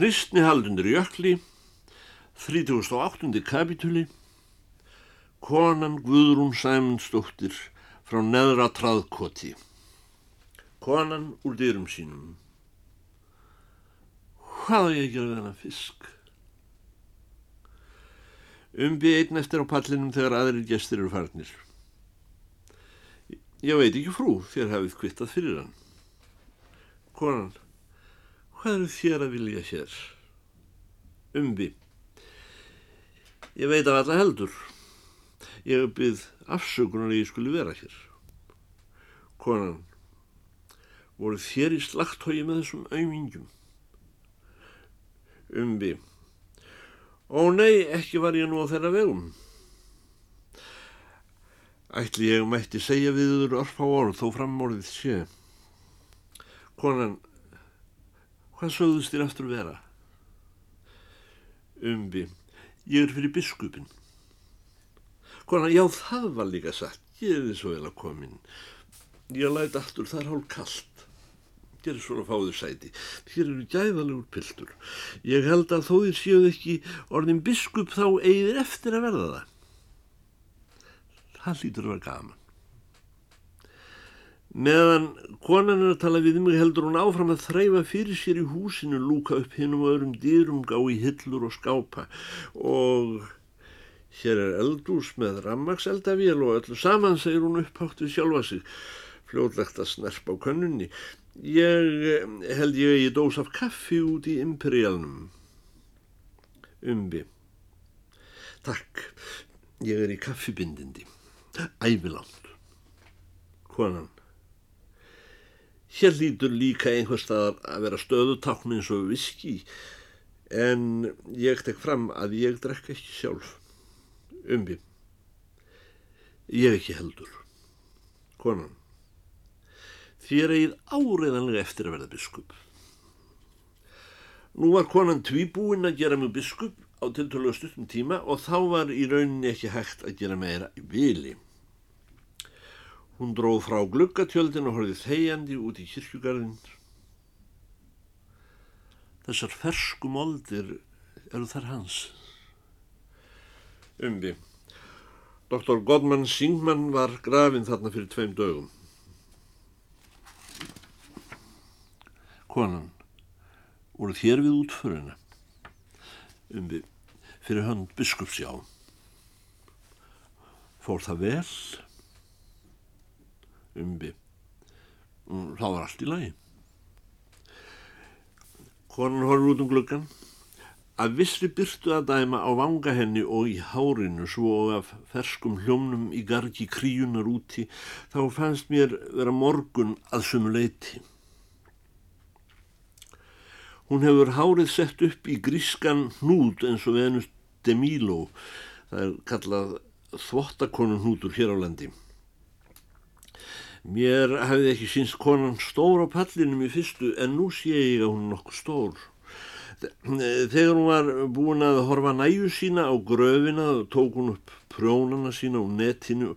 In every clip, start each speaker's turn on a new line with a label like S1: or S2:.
S1: Kristni haldundur jökli, 38. kapitúli, konan Guðrún Sæmundsdóttir frá neðra traðkoti. Konan úr dyrum sínum. Hvað á ég að gera hana fisk? Umbi einn eftir á pallinum þegar aðrir gestir eru farnir. Ég veit ekki frú, þér hafið kvittað fyrir hann. Konan, hvað eru þér að vilja hér? Umbi, ég veit af alla heldur. Ég hef byggð afsökunar að ég skulle vera hér. Konan, voru þér í slagtói með þessum auðmingjum? Umbi, ó nei, ekki var ég nú á þeirra vegum. Ætli ég mætti segja við þurr orfa orð þó framorðið sé. Konan, hvað sögðust þér aftur vera? Umbi, ég er fyrir biskupin. Konan, já það var líka satt, ég er þið svo vel að komin. Ég læti aftur, það er hálf kallt. Gerir svona fáðu sæti. Hér eru gæðalegur piltur. Ég held að þó þið séu ekki orðin biskup þá eigðir eftir að verða það það hlýtur að vera gaman. Meðan konan er að tala við mig heldur hún áfram að þreyfa fyrir sér í húsinu, lúka upp hinnum og öðrum dýrum, gá í hillur og skápa og hér er eldús með rammakseldavél og öllu saman segir hún upphátt við sjálfa sig, fljóðlegt að snerpa á könnunni. Ég held ég að ég dós af kaffi út í imperialnum. Umbi. Takk, ég er í kaffibindindi æviland. Konan. Hér lítur líka einhver staðar að vera stöðutákn eins og viski en ég tek fram að ég drekka ekki sjálf. Umbi. Ég ekki heldur. Konan. Þér eigið áreiðanlega eftir að verða biskup. Nú var konan tvíbúinn að gera mjög biskup á tiltölu stuttum tíma og þá var í rauninni ekki hægt að gera meira í vili. Hún dróð frá gluggatjöldin og horfið þegjandi út í kirkjugarðin. Þessar fersku moldir eru þar hans. Umbi. Doktor Godman Singman var grafin þarna fyrir tveim dögum. Konan, voru þér við útföruna? Umbi fyrir hönd biskupsjá. Fór það vel? Umbi. Mm, það var allt í lagi. Konan horfður út um gluggan. Að vissri byrtu að dæma á vanga henni og í hárinu svo og af ferskum hljómnum í gargi kríunar úti þá fannst mér vera morgun að sumu leiti. Hún hefur hárið sett upp í grískan hnút eins og Venus de Milo, það er kallað þvottakonun hnútur hér á landi. Mér hefði ekki sínst konan stór á pallinum í fyrstu en nú sé ég að hún er nokkuð stór. Þegar hún var búin að horfa næju sína á gröfina tók hún upp prjónana sína á netinu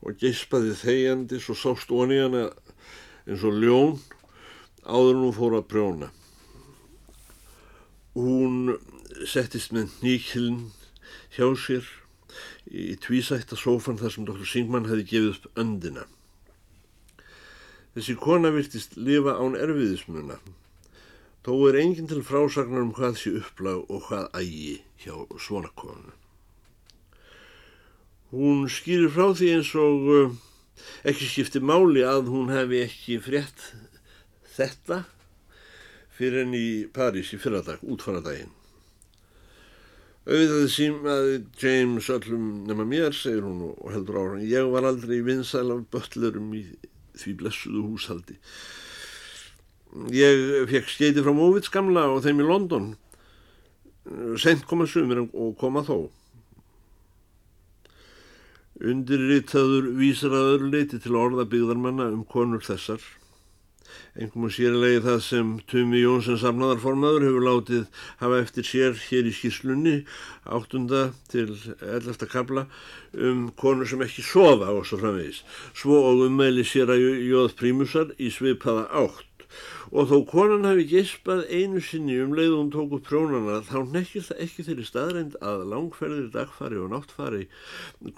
S1: og geispaði þegjandi svo sást onni hana eins og ljón áður hún fór að prjóna. Hún settist með nýkilin hjá sér í tvísætta sófan þar sem Dr. Singman hefði gefið upp öndina. Þessi kona virtist lifa án erfiðismuna Þó er enginn til frásagnar um hvað sé upplag og hvað ægi hjá svona konu. Hún skýrir frá því eins og uh, ekki skipti máli að hún hefði ekki frétt þetta fyrir henni í París í fyrradag, útfaradaginn. Auðvitaði sím að James öllum nema mér, segir hún og heldur ára, ég var aldrei vinsæl af böllurum í því blessuðu húshaldi. Ég fekk skeiti frá Móvits gamla og þeim í London. Sent koma sumir og koma þó. Undirritaður vísar að öðru leiti til orða byggðarmanna um konur þessar. Engum og sérlegi það sem Tumi Jónsson samnaðarformaður hefur látið hafa eftir sér hér í skýrslunni 8. til 11. kabla um konur sem ekki sofa og svo framvegis. Svo og ummæli sér að jóð prímusar í svipaða átt og þó konan hafi geispað einu sinni um leið og hún tók upp prjónana þá nekkir það ekki þeirri staðreind að langferðir dagfari og náttfari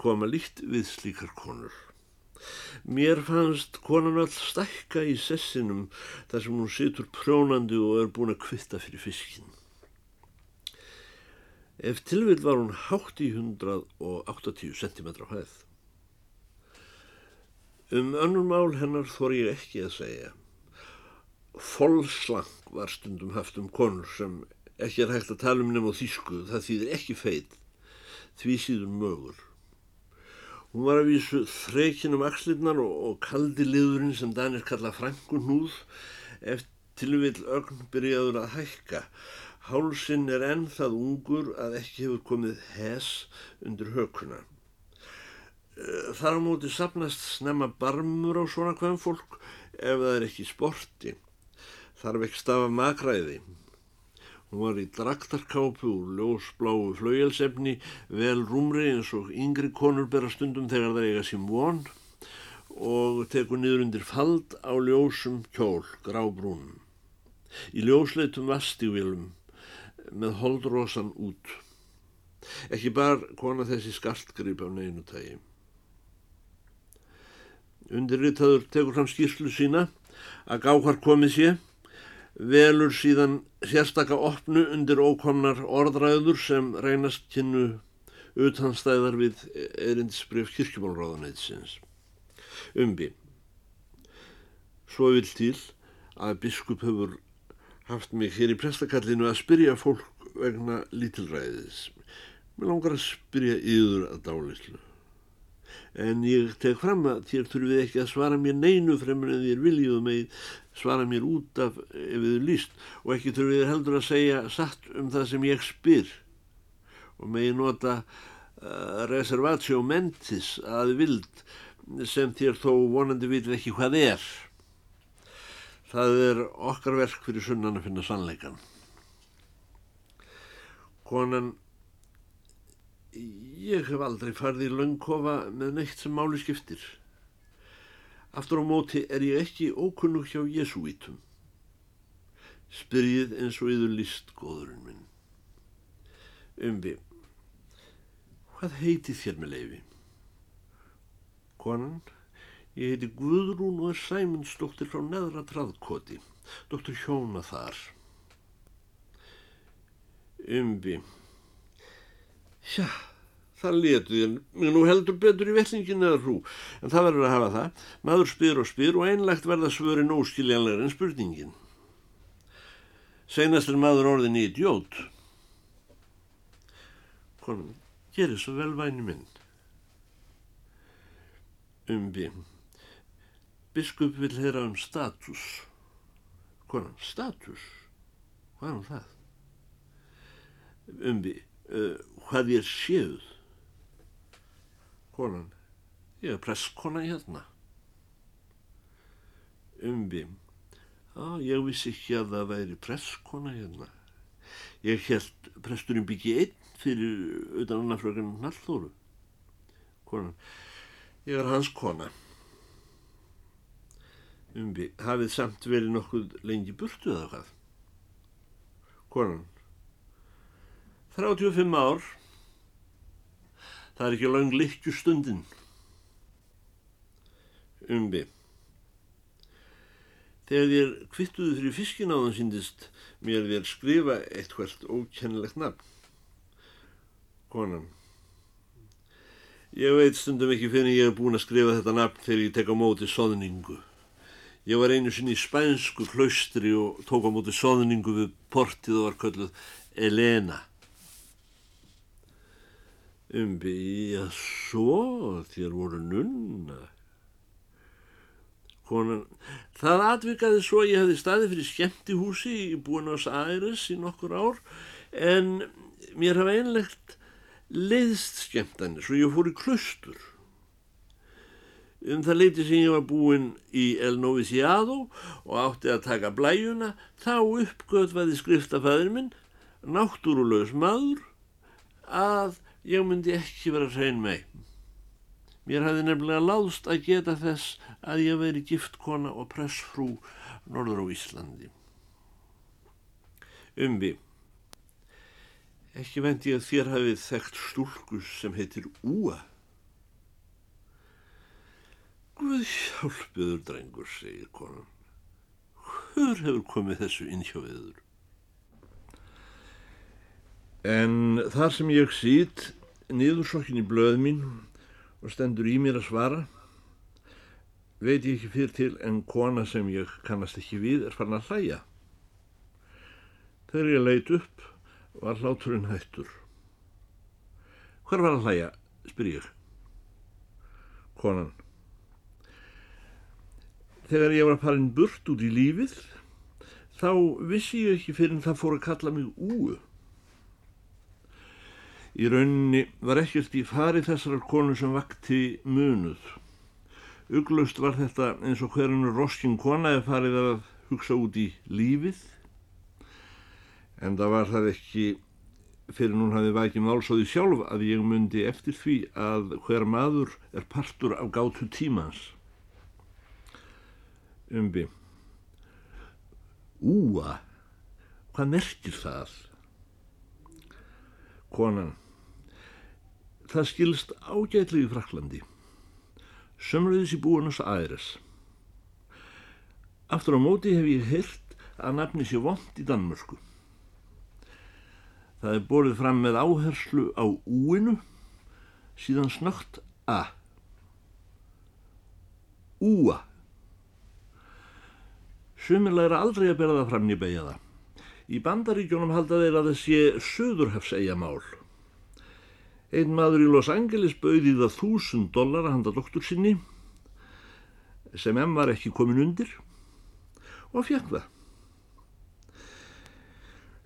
S1: koma líkt við slíkar konur. Mér fannst konan all stækka í sessinum þar sem hún situr prjónandi og er búin að kvitta fyrir fiskinn. Ef tilvill var hún hátt í 180 cm á hæð. Um önnum mál hennar þor ég ekki að segja. Folslang var stundum haft um konur sem ekki er hægt að tala um nefn á þýsku, það þýðir ekki feit, því síður mögur. Hún var að vísu þreikin um axlirnar og, og kaldi liðurinn sem Danir kalla frangun húð eftir vil ögn byrjaður að hækka. Hálsinn er enn það ungur að ekki hefur komið hes undir hökuna. Þar á móti sapnast snemma barmur á svona hvem fólk ef það er ekki sporti þarf ekki stafa makræði. Hún var í draktarkápu úr ljósbláu flauelsefni, vel rúmri eins og yngri konur bera stundum þegar það eiga sím von og tekur niður undir fald á ljósum kjól, grábrún. Í ljósleitum vastívilum með holdrosan út. Ekki bar kona þessi skartgrip af neinu tægi. Undirritaður tekur hann skýrslu sína að gá hvar komið sé velur síðan sérstakka opnu undir ókomnar orðræður sem reynast kynnu utanstæðar við erindsbreyf kirkjumálráðanætsins. Umbi. Svo vil til að biskup hefur haft mig hér í prestakallinu að spyrja fólk vegna lítilræðis. Mér langar að spyrja yður að dálislu en ég tek fram að þér þurfið ekki að svara mér neinu fremur en þér viljuðu mig svara mér út af ef þið líst. Og ekki þurfið heldur að segja satt um það sem ég spyr. Og megi nota uh, reservatio mentis að vild sem þér þó vonandi vil ekki hvað er. Það er okkar verk fyrir sunnan að finna sannleikan konan Ég hef aldrei farið í löngkofa með neitt sem máli skiptir. Aftur á móti er ég ekki ókunnug hjá Jésúítum. Spyrjið eins og yður líst góðurinn minn. Umbi, hvað heiti þér með leifi? Konan, ég heiti Guðrún og er Sæmundsdóttir frá neðra traðkoti, doktor Hjóna þar. Umbi, Já, það letu þér, mér nú heldur betur í vellingin eða hrú, en það verður að hafa það. Maður spyr og spyr og einlegt verða svörin óskiljanlegar en spurningin. Seinast er maður orðin í djót. Konum, gerir svo vel væni minn. Umbi, biskup vil heyra um status. Konum, status? Hvað er um það? Umbi, uh, hvað ég séuð konan. Ég er presskona hérna. Umbi á, ég vissi ekki að það væri presskona hérna. Ég held presturinn byggi einn fyrir utan annarfrökan Nallþóru konan. Ég er hans kona. Umbi hafið samt verið nokkuð lengi burtu eða hvað? Konan 35 ár. Það er ekki lang likju stundin umbi. Þegar þér kvittuðu fyrir fiskin á þann síndist mér þér skrifa eitt hvert ókennilegt nafn. Konan. Ég veit stundum ekki fyrir ég hef búin að skrifa þetta nafn þegar ég tek á móti soðningu. Ég var einu sinni í spænsku klaustri og tók á móti soðningu við portið og var kölluð Elena umbi, já svo, þér voru nunna. Konan, það atvikaði svo að ég hefði staðið fyrir skemmtihúsi í Buenos Aires í nokkur ár en mér hafa einlegt leiðst skemmtanir svo ég fór í klustur. Um það leiti sem ég var búinn í El Noviciado og átti að taka blæjuna, þá uppgöðvaði skriftafæður minn, náttúrulegs maður, að ég myndi ekki vera hrein mei. Mér hafði nefnilega láðst að geta þess að ég veri giftkona og pressfrú norður á Íslandi. Umbi, ekki vendi að þér hafið þekkt stúlkus sem heitir Úa. Guð hjálpiður drengur, segir konan. Hver hefur komið þessu innhjófiður? En þar sem ég sýt niðursokkin í blöð mín og stendur í mér að svara, veit ég ekki fyrir til en kona sem ég kannast ekki við er farin að hlæja. Þegar ég leit upp var hláturinn hættur. Hver var að hlæja, spyr ég. Konan. Þegar ég var að fara inn burt út í lífið, þá vissi ég ekki fyrir en það fór að kalla mig úu. Í rauninni var ekkert í fari þessar konu sem vakti munuð. Uglust var þetta eins og hverjunu roskin kona eða farið að hugsa út í lífið. En það var það ekki fyrir hún hafið vækið málsóði sjálf að ég myndi eftir því að hver maður er partur af gátu tímans. Umbi. Úa, hvað merkir það? Konan. Það skilst ágætlið í Fraklandi. Sömröðis í búinus aðeins. Aftur á móti hef ég heyrt að nafni sé vond í Danmörsku. Það er borðið fram með áherslu á úinu, síðan snögt a. Úa. Sumilega er aldrei að bera það fram nýja beigja það. Í bandaríkjónum halda þeir að það sé söðurhefs eiga mál. Einn maður í Los Angeles bauði það þúsund dólar að handa doktor sinni sem enn var ekki komin undir og fekk það.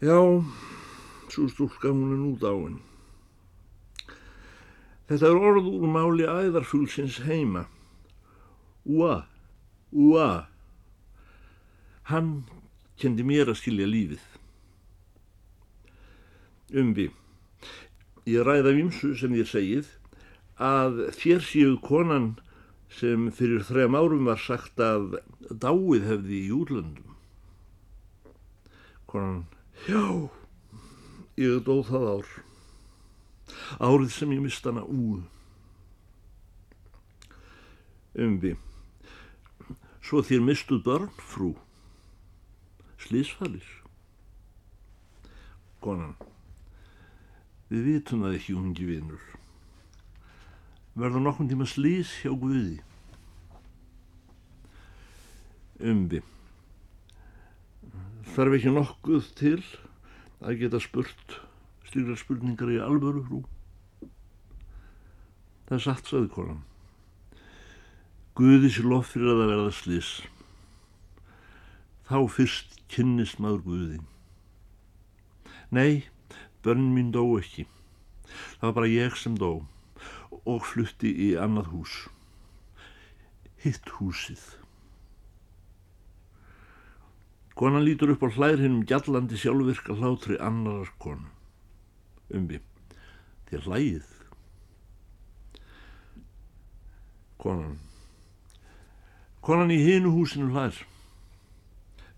S1: Já, svo stúlka hún er nú dáin. Þetta er orð úr máli æðarfúlsins heima. Úa, úa. Hann kendi mér að skilja lífið. Umvi. Ég ræða vimsu sem ég segið að þér séu konan sem fyrir þrejum árum var sagt að dáið hefði í útlöndum. Konan, já, ég dóð það ár. Árið sem ég mist hana úð. Umvi, svo þér mistuð börn, frú. Slísfælis. Konan. Við vitum það ekki, ungi vinnur. Verður nokkur tíma slís hjá Guði. Umbi. Þarf ekki nokkuð til að geta spurt styrjar spurningar í alvöru hrú. Það er satt, saði konan. Guði sér lof fyrir að það verða slís. Þá fyrst kynnist maður Guði. Nei, Bönn mín dó ekki. Það var bara ég sem dó og flutti í annað hús. Hitt húsið. Konan lítur upp á hlær hinn um gjallandi sjálfvirka hlátri annarar konu. Umbi. Þér hlægið. Konan. Konan í hinu húsinu hlær.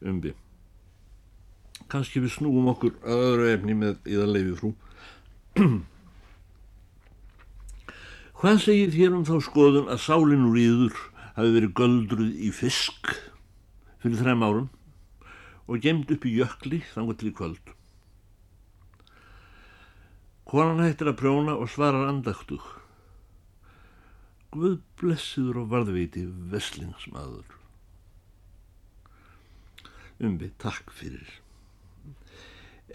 S1: Umbi kannski við snúum okkur að öðru efni með í það leiði frú. Hvað segir þér um þá skoðun að sálinn úr íður hafi verið göldruð í fisk fyrir þrem árum og gemd upp í jökli þangar til í kvöld? Konan hættir að prjóna og svarar andaktug. Guð blessiður og varðveiti veslingsmaður. Umbi, takk fyrir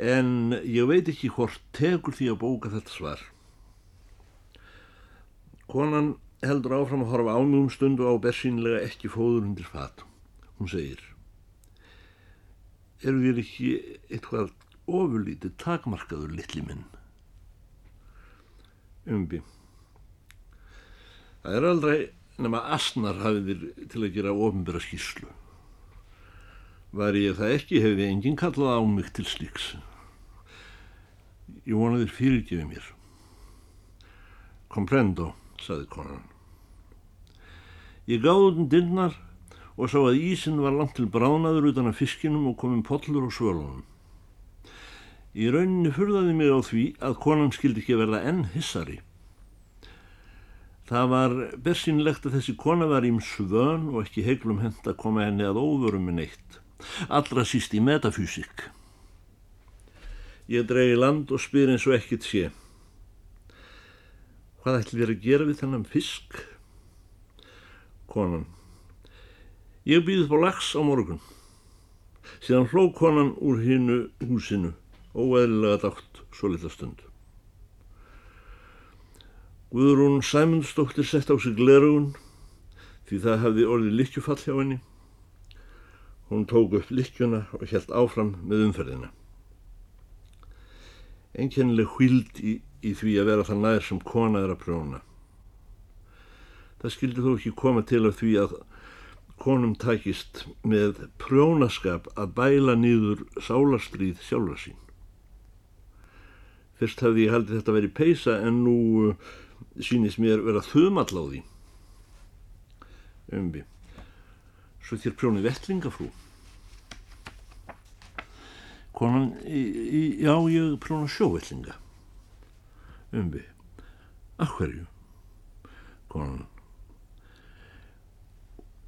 S1: en ég veit ekki hvort tegur því að bóka þetta svar. Konan heldur áfram að horfa ánum stundu á bersínlega ekki fóður undir fat. Hún segir, eru þér ekki eitthvað ofurlítið takmarkaður litli minn? Umbi. Það er aldrei nema asnar hafið þér til að gera ofinbæra skýrslu. Var ég það ekki hefði enginn kallað á mig til slíks. Ég vonaði þér fyrirgefið mér. Komprendo, saði konan. Ég gáði um dinnar og sá að ísin var langt til bránaður utan af fiskinum og komum pollur og svölunum. Í rauninni fyrðaði mig á því að konan skildi ekki verða enn hissari. Það var bersýnlegt að þessi kona var ím svön og ekki heiklum hend að koma henni að óvörum með neitt. Allra síst í metafysik. Ég dregi land og spyr eins og ekkit sé. Hvað ætli verið að gera við þennan fisk? Konan. Ég býði upp á lags á morgun. Síðan hló konan úr hinnu húsinu óeðlilega dátt svo litla stund. Guðrún Sæmundsdóttir sett á sig glerugun því það hafði orðið likjufall hjá henni. Hún tók upp likjuna og helt áfram með umferðina. Enkennileg hvild í, í því að vera það nær sem kona er að prjóna. Það skildi þó ekki koma til af því að konum takist með prjónaskap að bæla nýður sálarstríð sjálfa sín. Fyrst hafði ég haldið þetta verið peisa en nú uh, sínist mér vera þumall á því. Umbi. Svo þér prjónið vettlingafrú. Konan, í, í, já ég prjóna sjóvettlinga. Umbi. Af hverju? Konan.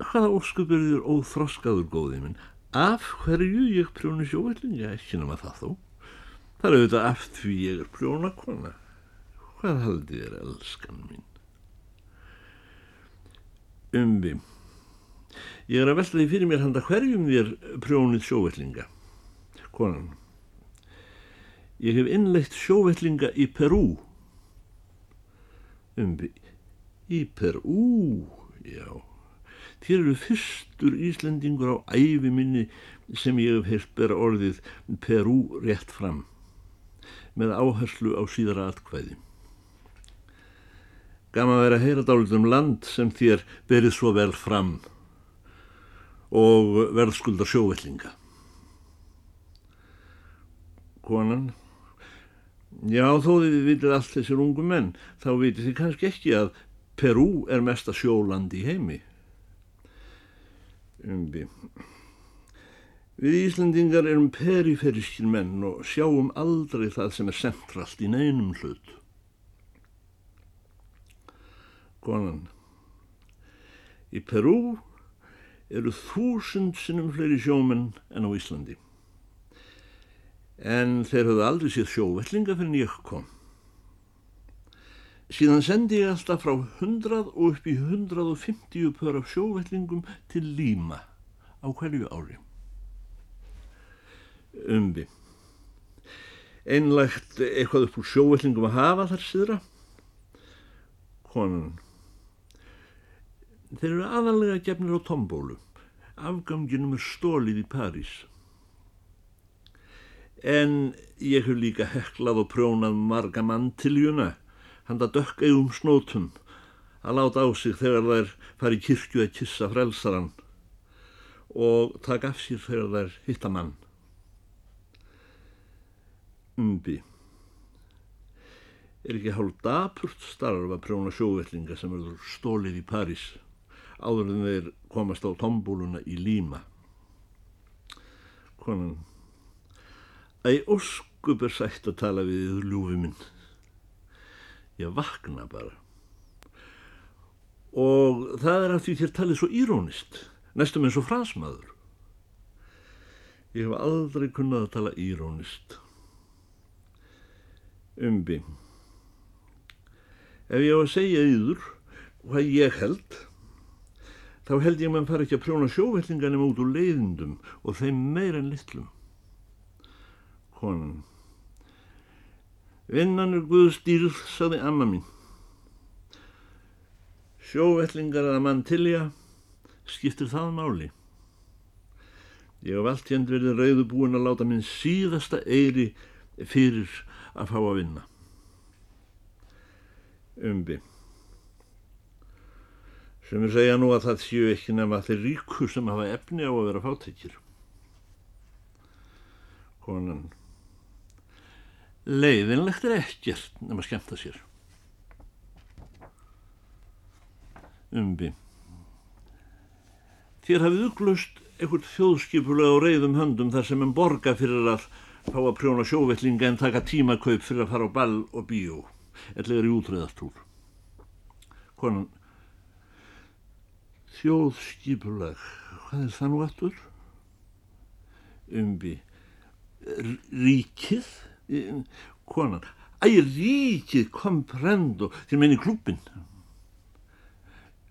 S1: Hvaða óskupurður óþroskaður góðið minn? Af hverju ég prjóna sjóvettlinga? Ekki nema það þó. Það er auðvitað af því ég er prjónakona. Hvað haldið er elskan mín? Umbi. Ég er að velta því fyrir mér handa hverjum þér prjónið sjóvellinga. Konan. Ég hef innlegt sjóvellinga í Perú. Umbi. Í Perú, já. Þér eru fyrstur Íslendingur á æfi minni sem ég hef heilt bera orðið Perú rétt fram með áherslu á síðara atkvæði. Gama verið að heyra dálítið um land sem þér berið svo vel fram og verðskuldar sjóvellinga. Konan, já þó þið vitið allt þessir ungu menn, þá vitið þið kannski ekki að Perú er mesta sjóland í heimi. Umbi. Við Íslandingar erum periferískir menn og sjáum aldrei það sem er sentralt í neinum hlut. Konan. Í Perú eru þúsund sinnum fleiri sjómenn en á Íslandi. En þeir höfðu aldrei séð sjóvellinga fyrir en ég kom. Síðan sendi ég alltaf frá 100 og upp í 150 pör af sjóvellingum til Líma á hverju ári umbi. Einlægt eitthvað upp úr sjóvellingum að hafa þar síðra. Konan. Þeir eru aðalega gefnir á tombólu. Afganginum er stólið í París. En ég hef líka heklað og prjónað marga manntiljuna, handa dökkaugum snótum, að láta á sig þegar þær fari kirkju að kissa frelsaran og taka af sér þegar þær hitta mann umbi. Er ekki hálf dapurt starf að prjóna sjóvellinga sem verður stólið í París áður en þeir komast á tombúluna í Líma. Konan, æg óskup er sætt að tala við ljúfi minn. Ég vakna bara. Og það er að því þér talið svo írónist, næstum eins og fransmaður. Ég hef aldrei kunnað að tala írónist umbi. Ef ég á að segja yður hvað ég held, þá held ég mann fara ekki að prjóna sjóvellinganum út úr leiðindum og þeim meir en litlum. Konan. Vinnan er Guðs dýrð, saði amma mín. Sjóvellingar að mann tilja skiptir það máli. Ég hef allt hérnt verið rauðubúin að láta minn síðasta eiri fyrir að fá að vinna. Umbi. Sem er segja nú að það séu ekki nefn að þeir ríku sem hafa efni á að vera fátekjir. Konan. Leiðinlegt er ekkert nefn að skemta sér. Umbi. Þér hafið uglust einhvert þjóðskipulega á reyðum höndum þar sem en borga fyrir að fá að prjóna sjóvellinga en taka tímakaup fyrir að fara á ball og bíó. Eller er í útröðartúr. Konan, þjóðskipulag, hvað er það nú aftur? Umbi, ríkið? Konan, æg ríkið, komprendo, þér meini klúpin.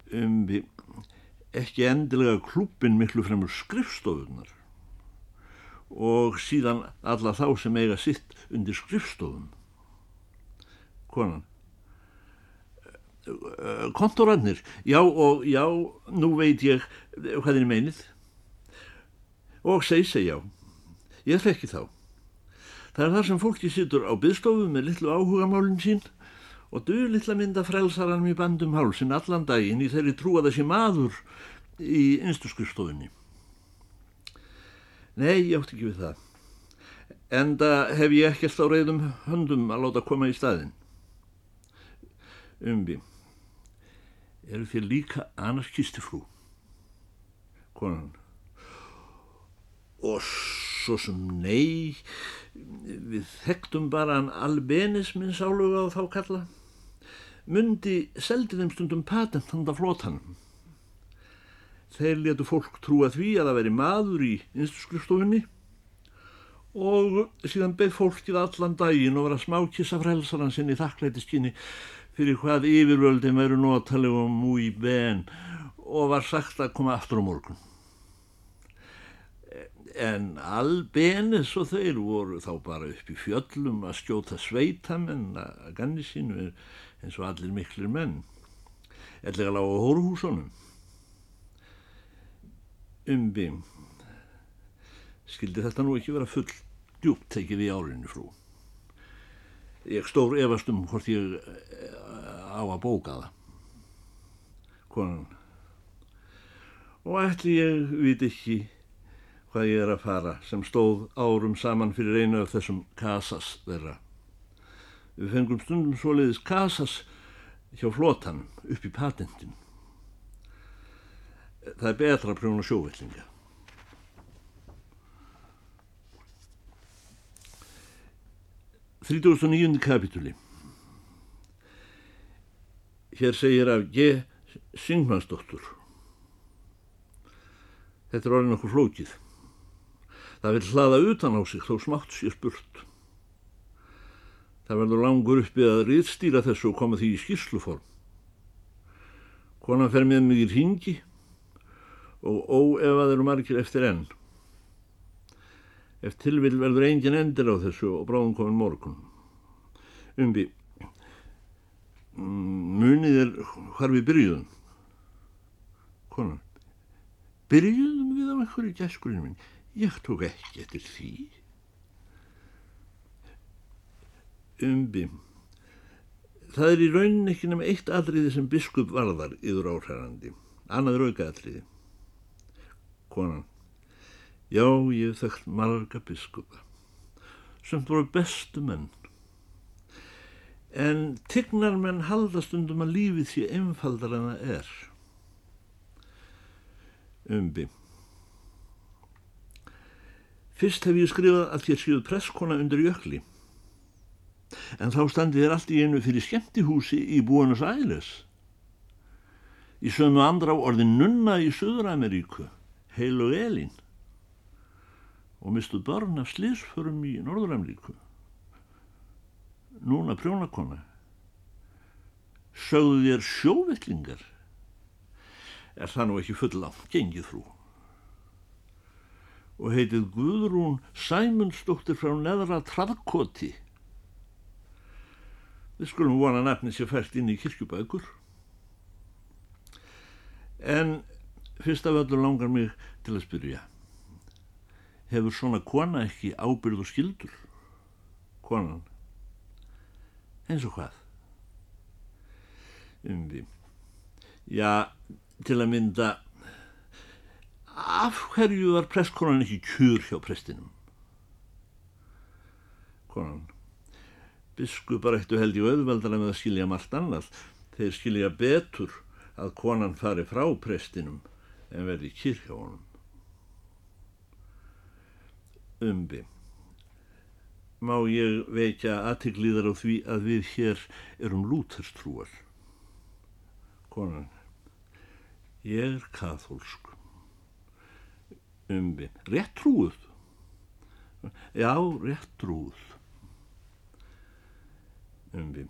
S1: Umbi, ekki endilega klúpin miklu fremur skrifstofunar og síðan alla þá sem eiga sitt undir skrifstofun. Konan, kontorannir, já og já, nú veit ég hvað þið meinið og segi já, ég þekki þá. Það er þar sem fólki sittur á byggstofu með litlu áhugamálinn sín og du litla mynda frelsaranum í bandum hálsin allan daginn í þeirri trú að þessi maður í einstuskurstofunni. Nei, ég átti ekki við það. Enda hef ég ekkert á reyðum höndum að láta koma í staðin. Umbi, eru þér líka anarkistifrú? Konan. Og svo sem nei, við þekktum bara hann albenismin sáluga á þá kalla. Mundi seldi þeim stundum patent handa flótanum. Þeir letu fólk trúa því að það veri maður í einstaklistofunni og síðan beð fólkið allan daginn og var að smákissa frelsaran sinni þakklætiskinni fyrir hvað yfirvöldin veru notalega múi ben og var sagt að koma aftur á morgun. En albenis og þeir voru þá bara upp í fjöllum að skjóta sveitamenn að ganni sínu eins og allir miklir menn, ellega lág á hóruhúsunum. Umbi skildi þetta nú ekki vera full djúpt tekið í árinu frú ég stór efast um hvort ég eh, á að bóka það. Konan. Og ætli ég viti ekki hvað ég er að fara sem stóð árum saman fyrir einu af þessum kasas þeirra. Við fengum stundum svoleiðis kasas hjá flotan upp í patentin það er betra prjónu sjóvillinga 39. kapitúli Hér segir af G. Singmannsdóttur Þetta er orðin okkur flókið. Það vil hlaða utan á sig þó smátt sér spurt. Það verður langur uppið að riðstýra þessu og koma því í skýrsluform. Konan fer með mig í ringi og óefaður margir eftir enn. Ef tilvill verður engin endir á þessu og bráðum komin morgun. Umbi, munið er hvar við byrjuðum. Konan, byrjuðum við á einhverju gæskurinn minn. Ég tók ekki eftir því. Umbi, það er í raunin ekki nema eitt atriði sem biskup varðar yður áhrærandi. Annað rauka atriði konan. Já, ég hef þekkt marga biskupa, sem voru bestu menn. En tignar menn haldast undum að lífið sé einfaldar en það er. Umbi. Fyrst hef ég skrifað að þér séuð presskona undir jökli. En þá standi þér allt í einu fyrir skemmtihúsi í Buenos Aires. Í sömu andra á orðin nunna í Suður-Ameríku heilu elin og mistuð börn af slísförum í Norður-Ameríku. Núna prjónakona. Sögðu þér sjóvettlingar? Er það nú ekki fullangt gengið frú? Og heitið Guðrún Sæmundsdóttir frá neðra Traðkoti. Við skulum vona nafnið sér fært inn í kirkjubækur. En Fyrst af öllu langar mig til að spyrja. Hefur svona kona ekki ábyrð og skildur? Konan. Eins og hvað? Umvi. Já, til að mynda, af hverju var presskonan ekki kjur hjá prestinum? Konan. Biskupar eittu held í auðveldana með að skilja margt annað. Þeir skilja betur að konan fari frá prestinum en verði kyrk á honum. Umbi. Má ég vekja aðtiklíðar á því að við hér erum lúterstrúar. Konan. Ég er kathólsk. Umbi. Rétt trúið. Já, rétt trúið. Umbi.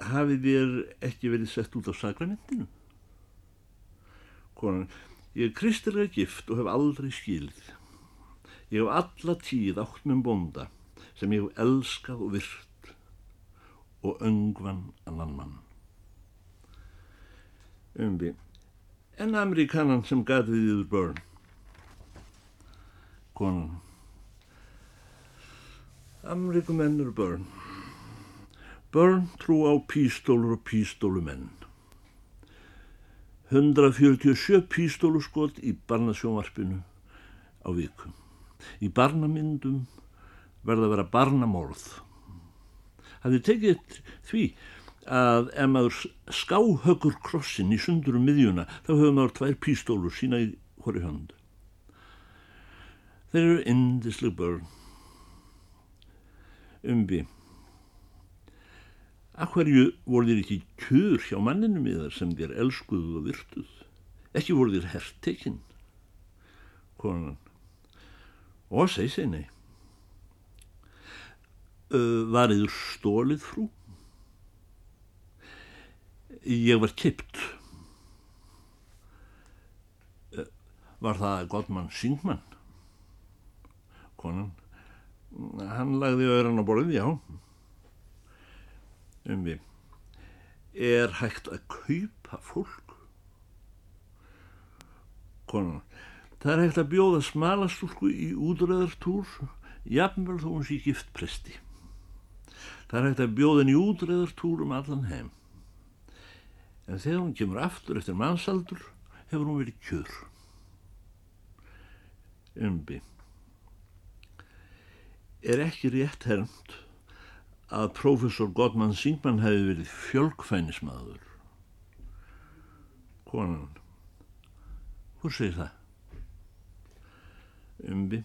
S1: Hafið þér ekki verið sett út á sakramentinu? Konan. Ég er kristilega gift og hef aldrei skilið. Ég hef alla tíð átt með bonda sem ég hef elskað og virt og öngvan annan mann. Umbi. En amerikanan sem gæti við yfir börn. Konan. Amerikumenn eru börn. Börn trú á pístólur og pístólumenn. 147 pístóluskot í barnasjónvarpinu á vikum. Í barnamyndum verða að vera barnamorð. Það er tekið því að ef maður skáhöggur krossin í sundurum miðjuna þá hefur maður tvær pístólur sína í hverju hönd. Þeir eru indisleg börn. Umbi. Akkurju voru þér ekki kjur hjá manninu miðar sem þér elskuðu og virtuð? Ekki voru þér herrtekinn? Konan. Og segi. Uh, var yfir stólið frú? Ég var kipt. Var það Gottmann Singmann? Konan. Hann lagði öðran á borðið, já. Um við. Er hægt að kaupa fólk? Konan. Það er hægt að bjóða smalastúlku í útræðartúr, jafnvel þó hún sé gift presti. Það er hægt að bjóða henni í útræðartúr um allan heim. En þegar hún kemur aftur eftir mannsaldur, hefur hún verið kjör. Umbi. Er ekki rétt hermt að profesor Gottmann Singman hefði verið fjölkfænismadur? Konan. Hvor segir það? Umbi.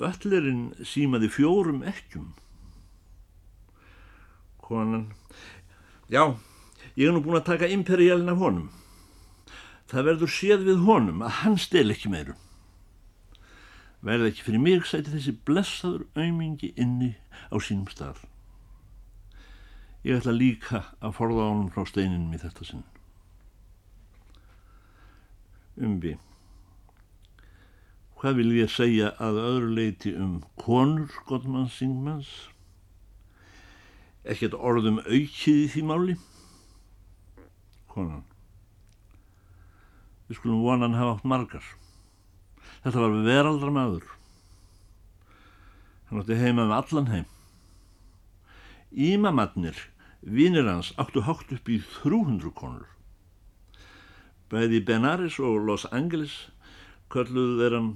S1: Böllerinn símaði fjórum ekkjum. Konan. Já, ég er nú búin að taka imperialin af honum. Það verður séð við honum að hann stel ekki meirum. Verði ekki fyrir mig sæti þessi blessaður aumingi inni á sínum stað. Ég ætla líka að forða honum frá steininum í þetta sinn. Umbi. Hvað vil ég segja að öðru leiti um konur Gottmanns Singmans? Ekkert orðum aukið í því máli? Konan. Við skulum vonan hafa átt margar. Þetta var veraldra maður. Hann átti heima með allan heim. Ímamatnir, vinir hans, áttu hátt upp í 300 konur. Bæði Benares og Los Angeles kölluðu þeir hann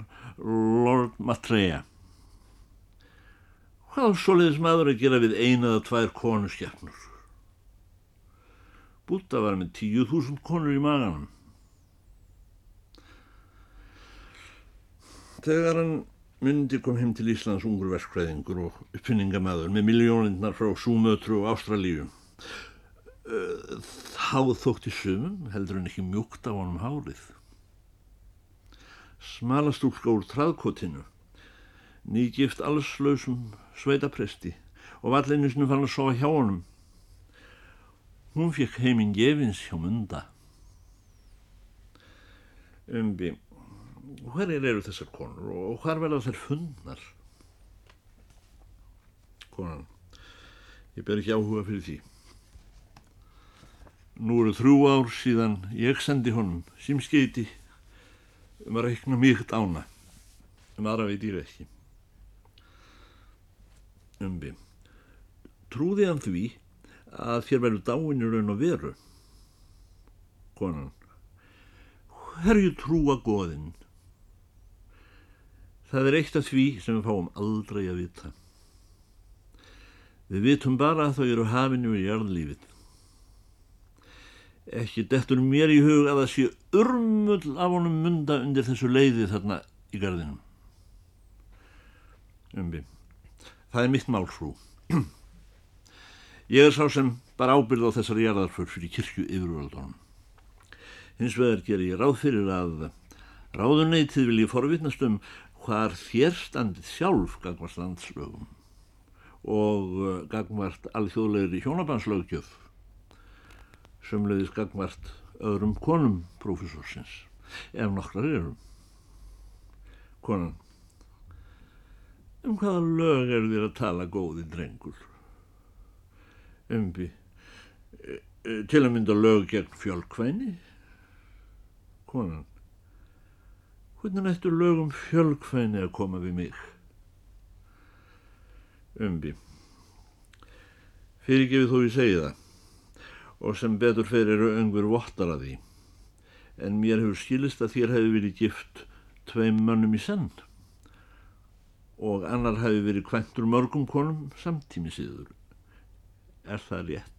S1: Lord Maitreya. Hvað soliðis maður að gera við eina eða tvær konuskjafnur? Búta var með 10.000 konur í maganum. Þegar hann myndi kom heim til Íslands ungur verkfræðingur og uppfinningamæður með miljónindnar frá Súmötru og Ástralíu. Þá þótti sumum heldur hann ekki mjúkt á honum hárið. Smalastúlka úr traðkotinu, nýgift allslausum sveitapresti og valleinisnu fann að sofa hjá honum. Hún fekk heiminn gefins hjá munda. Umbi, hverjir eru þessar konur og hvar verða þær fundnar? Konan, ég ber ekki áhuga fyrir því. Nú eru þrjú ár síðan ég sendi honum símskeiti um að reikna mjög dána, um aðra veit ég ekki. Umbi, trúði hann því að þér verður dáinu raun og veru? Konan, hverju trúa goðinn? Það er eitt af því sem við fáum aldrei að vita. Við vitum bara að þau eru hafinu í jarðlífið. Ekki dettur mér í hug að það sé urmull af honum munda undir þessu leiði þarna í gardinum. Umbi, það er mitt málfrú. Ég er sá sem bara ábyrð á þessari jarðarför fyrir kirkju yfirvöldunum. Hins vegar ger ég ráð fyrir að ráðuneytið vil ég forvittnast um hvar þér standið sjálf gagvart landslögum og uh, gagvart alþjóðlegri hjónabannslögjöf sömleiðis gagvart öðrum konum profesorsins ef nokkrar eru. Konan um hvaða lög eru þér að tala góði drengur? Umbi e, e, til að mynda lög gegn fjölkvæni? Konan hvernig nættu lögum fjölkvæni að koma við mig? Umbi fyrirgefið þó ég segi það og sem betur fyrir eru öngur vottar að því. En mér hefur skilist að þér hefur verið gift tveim mannum í senn. Og annar hefur verið kventur mörgum konum samtími síður er það rétt